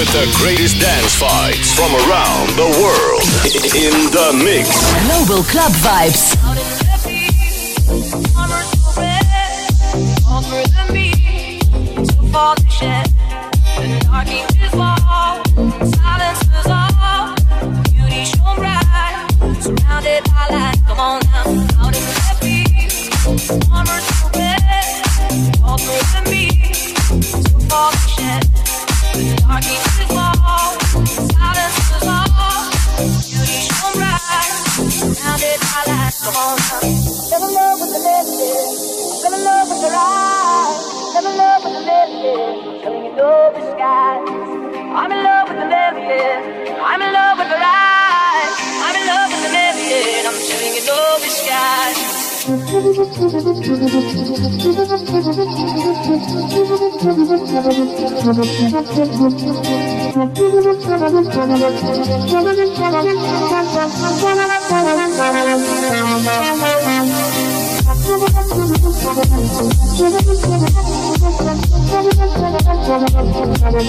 with the greatest dance fights from around the world. In the mix. Global Club Vibes.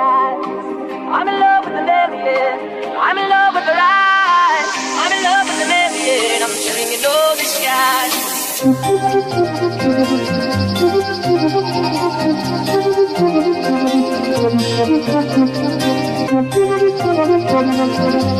I'm in love with an alien. I'm in love with the ride. I'm in love with an alien. I'm singing all the skies.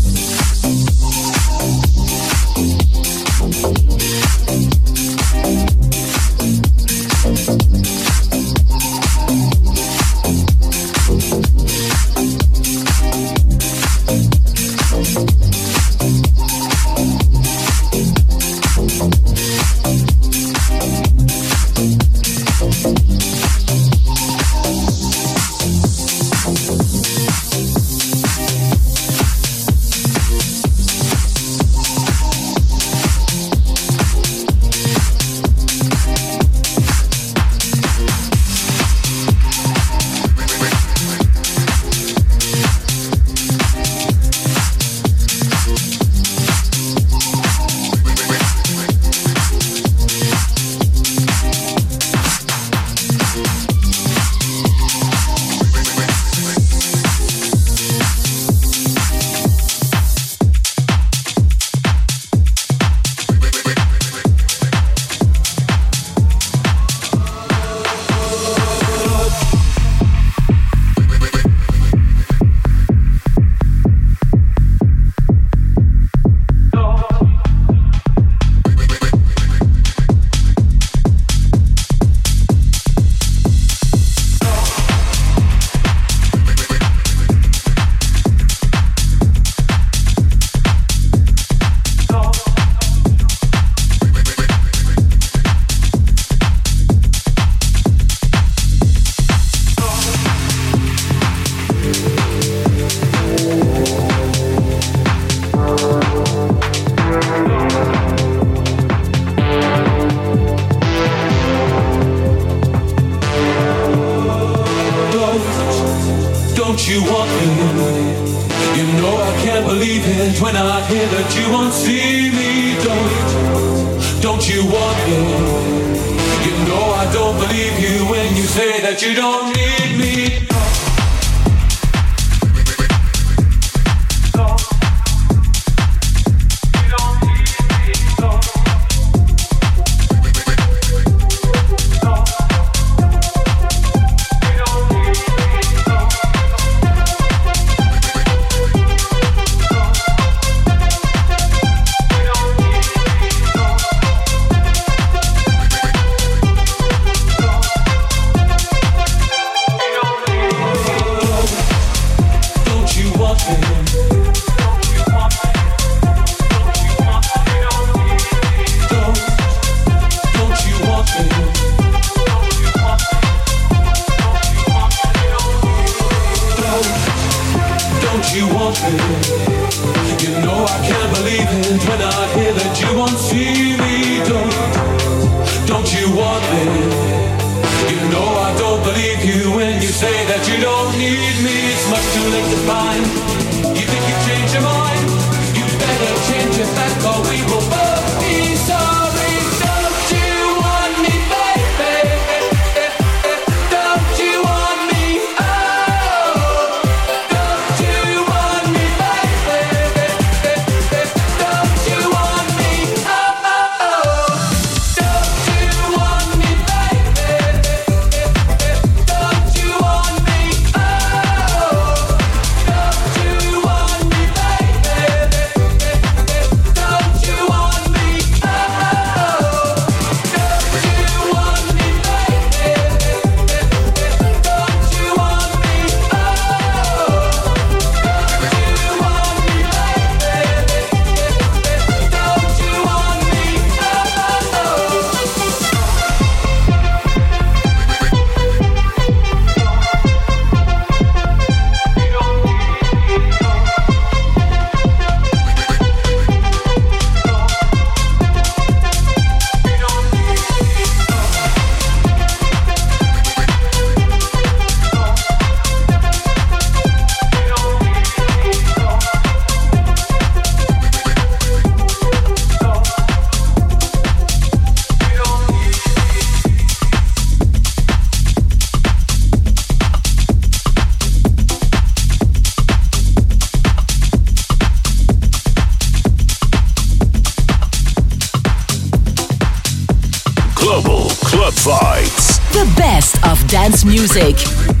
music.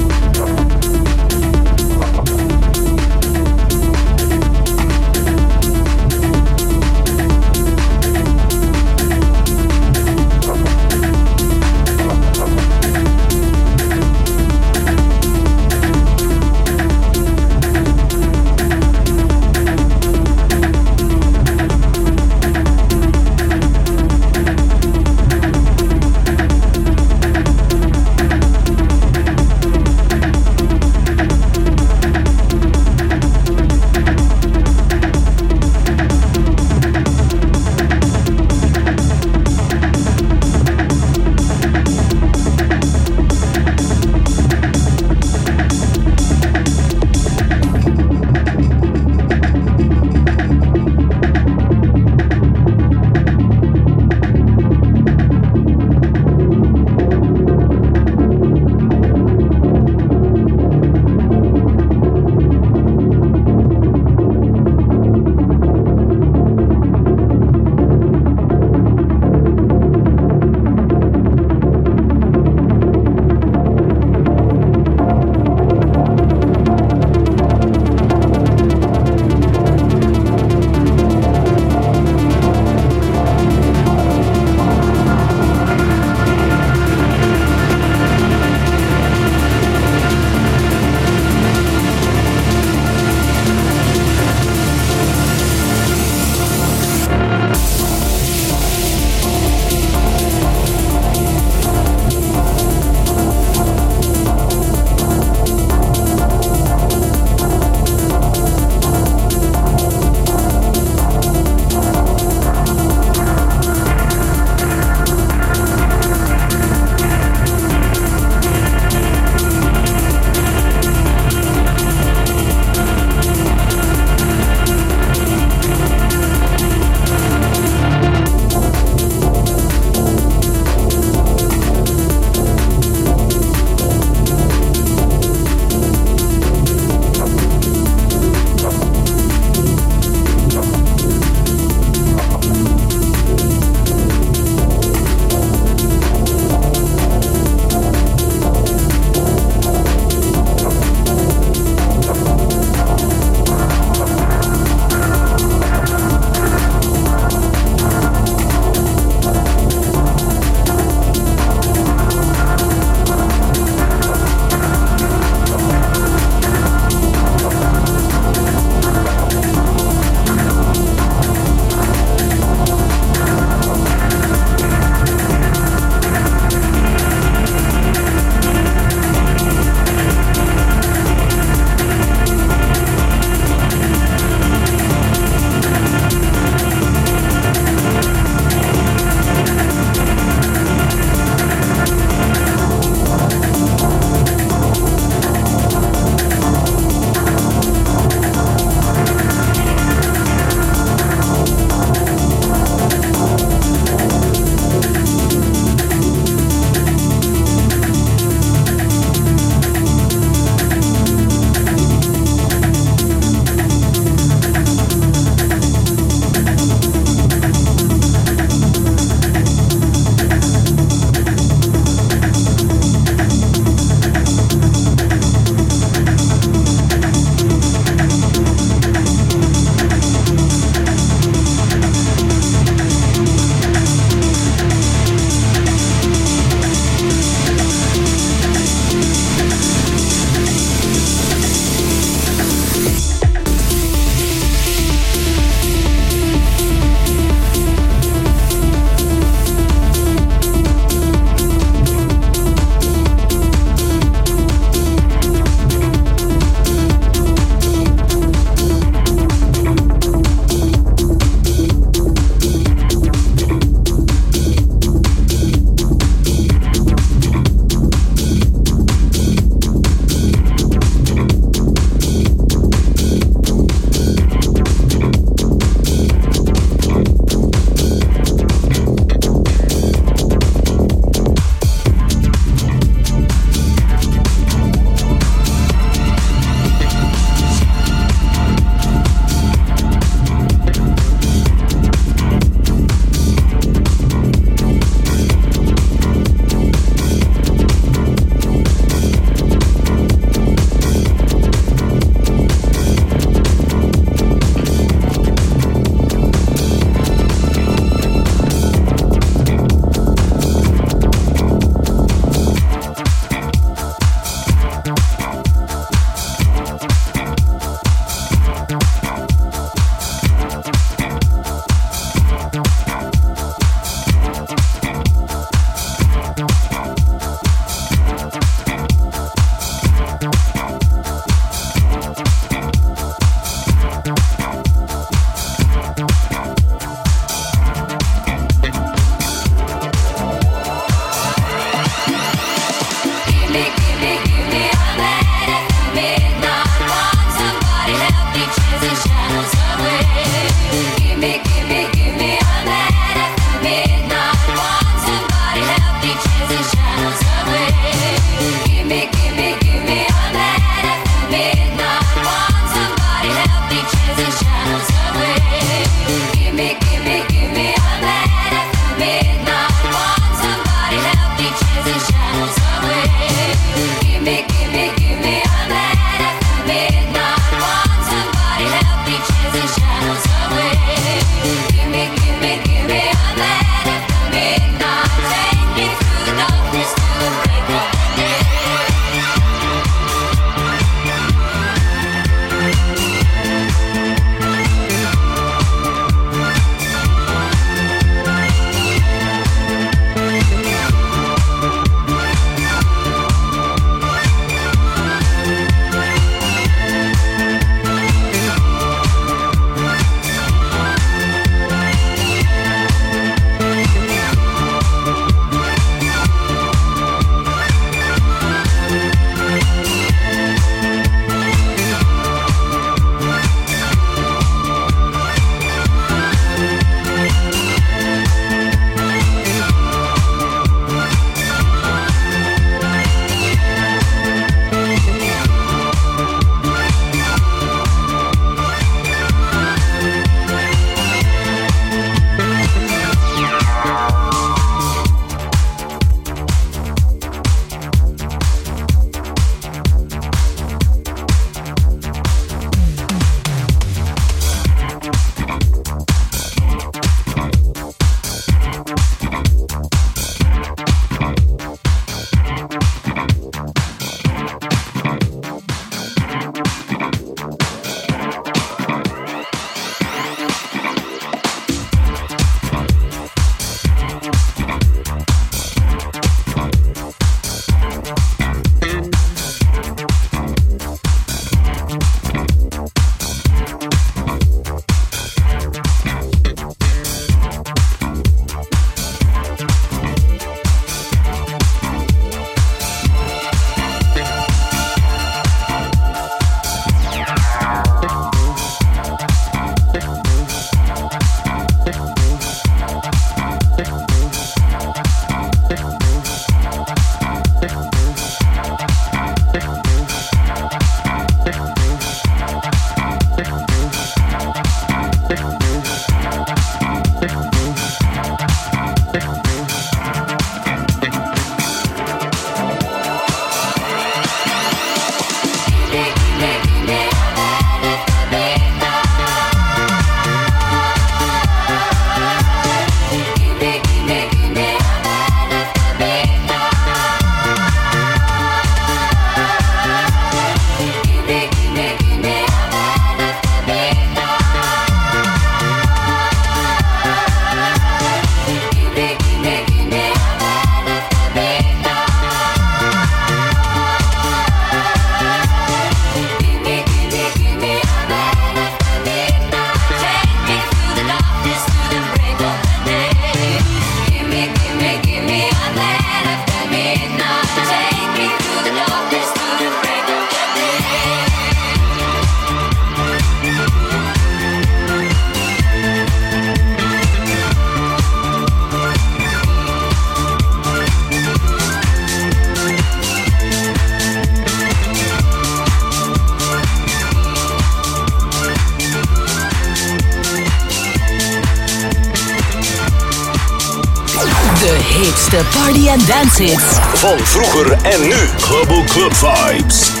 En. Van vroeger en nu. Global Club Vibes.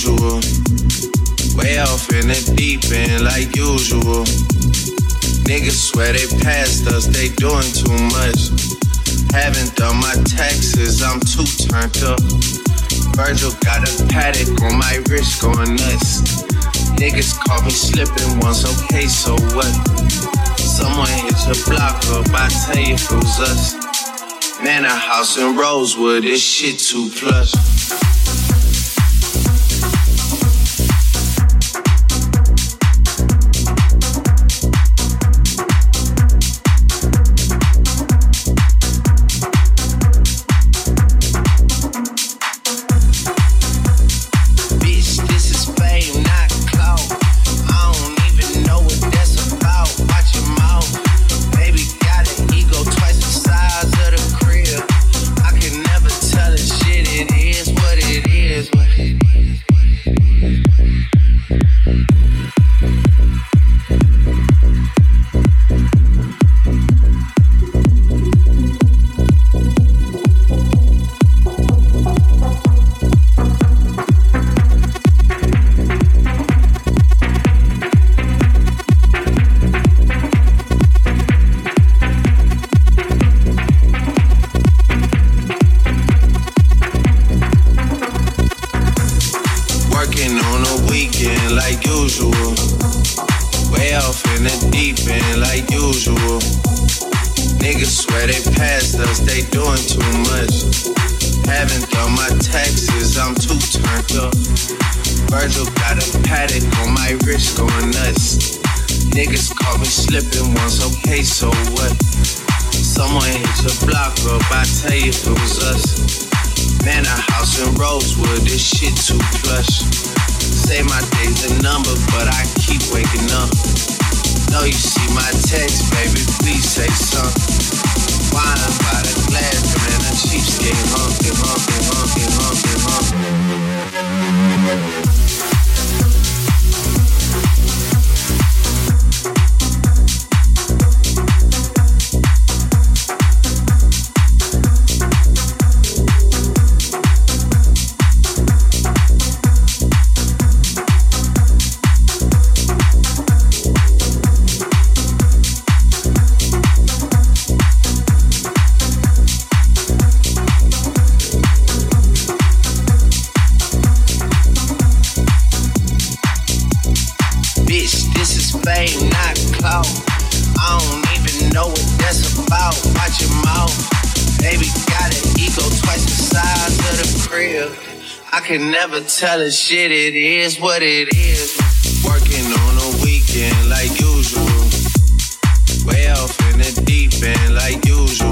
Usual. Way off in the deep end like usual. Niggas swear they passed us, they doing too much. Haven't done my taxes, I'm too turned up. Virgil got a Patek on my wrist going nuts. Niggas caught me slipping once, okay, so what? Someone hit your block up, I tell you it was us. Man, a house in Rosewood, this shit too plush. In Rosewood, this shit too plush. Say my day's a number, but I keep waking up. Know you see my text, baby, please say something. Wine by the glass, man, a cheapskate honky, honky, honky, honky, honky. Never tell a shit, it is what it is. Working on a weekend like usual. Way off in the deep end like usual.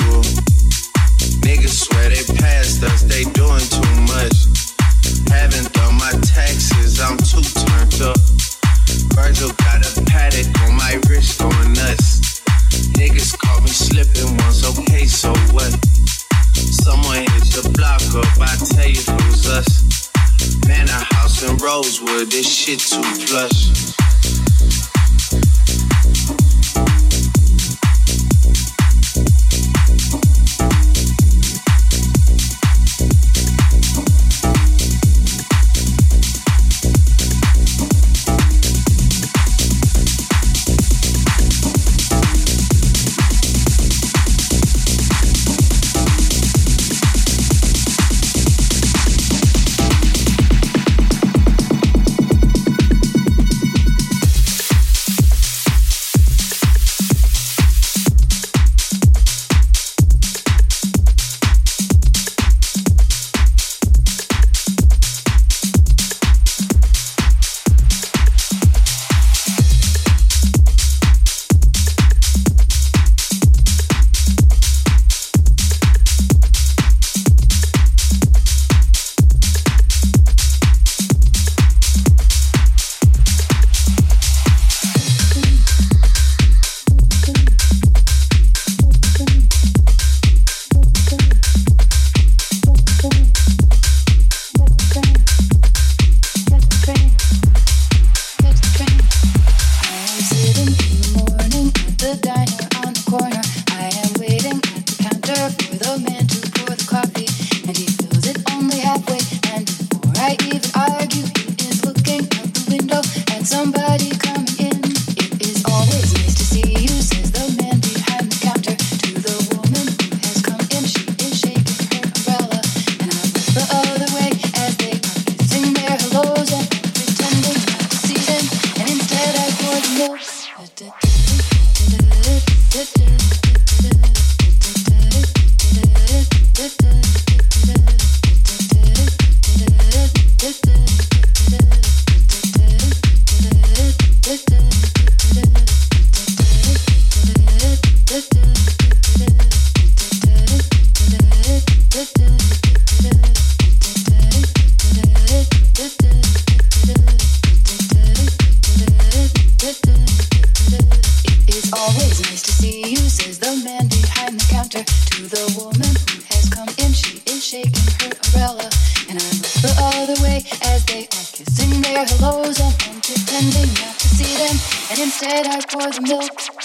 counter to the woman who has come in. She is shaking her umbrella, and I look the other way as they are kissing their hellos. I'm pretending not to see them, and instead I pour the milk.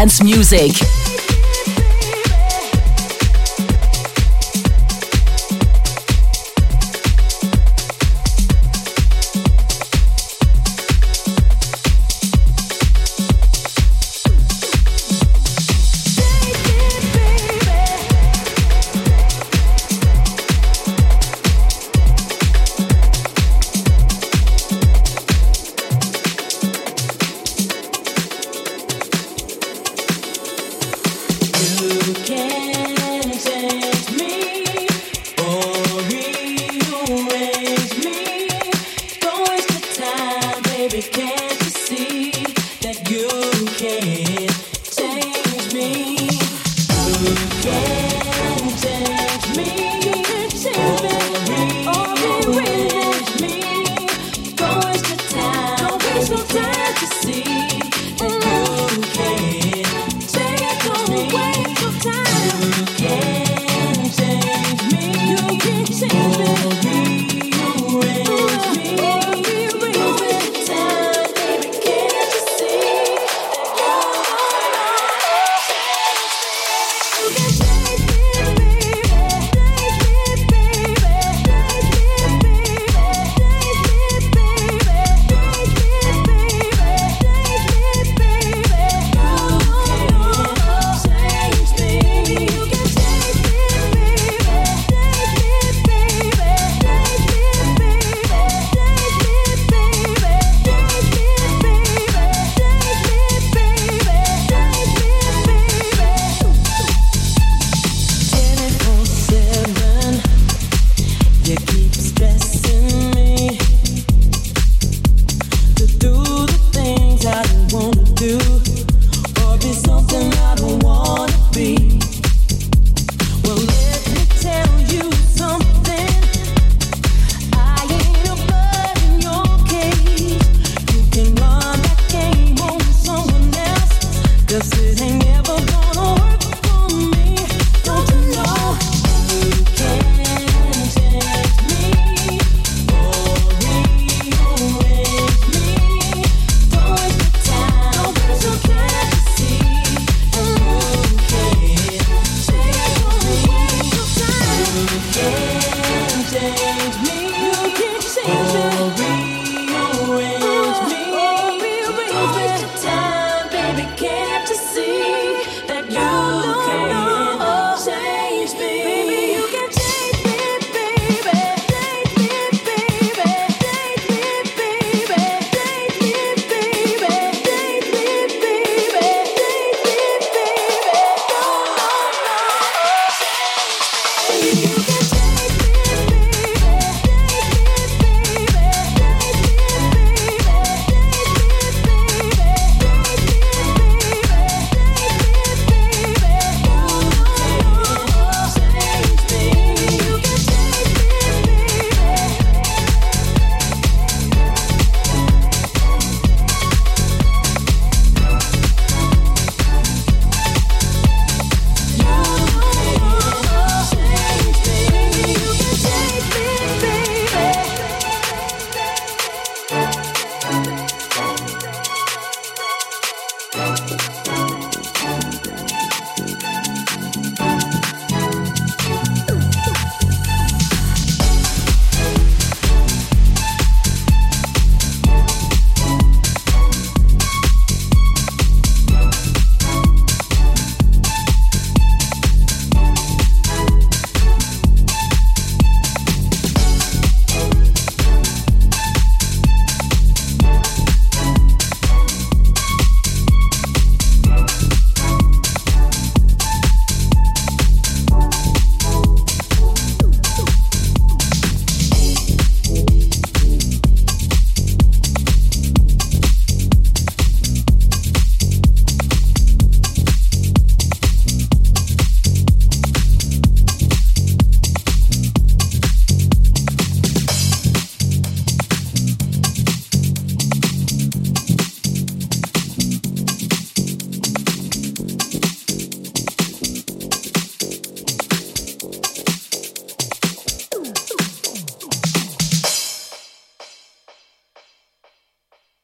dance music.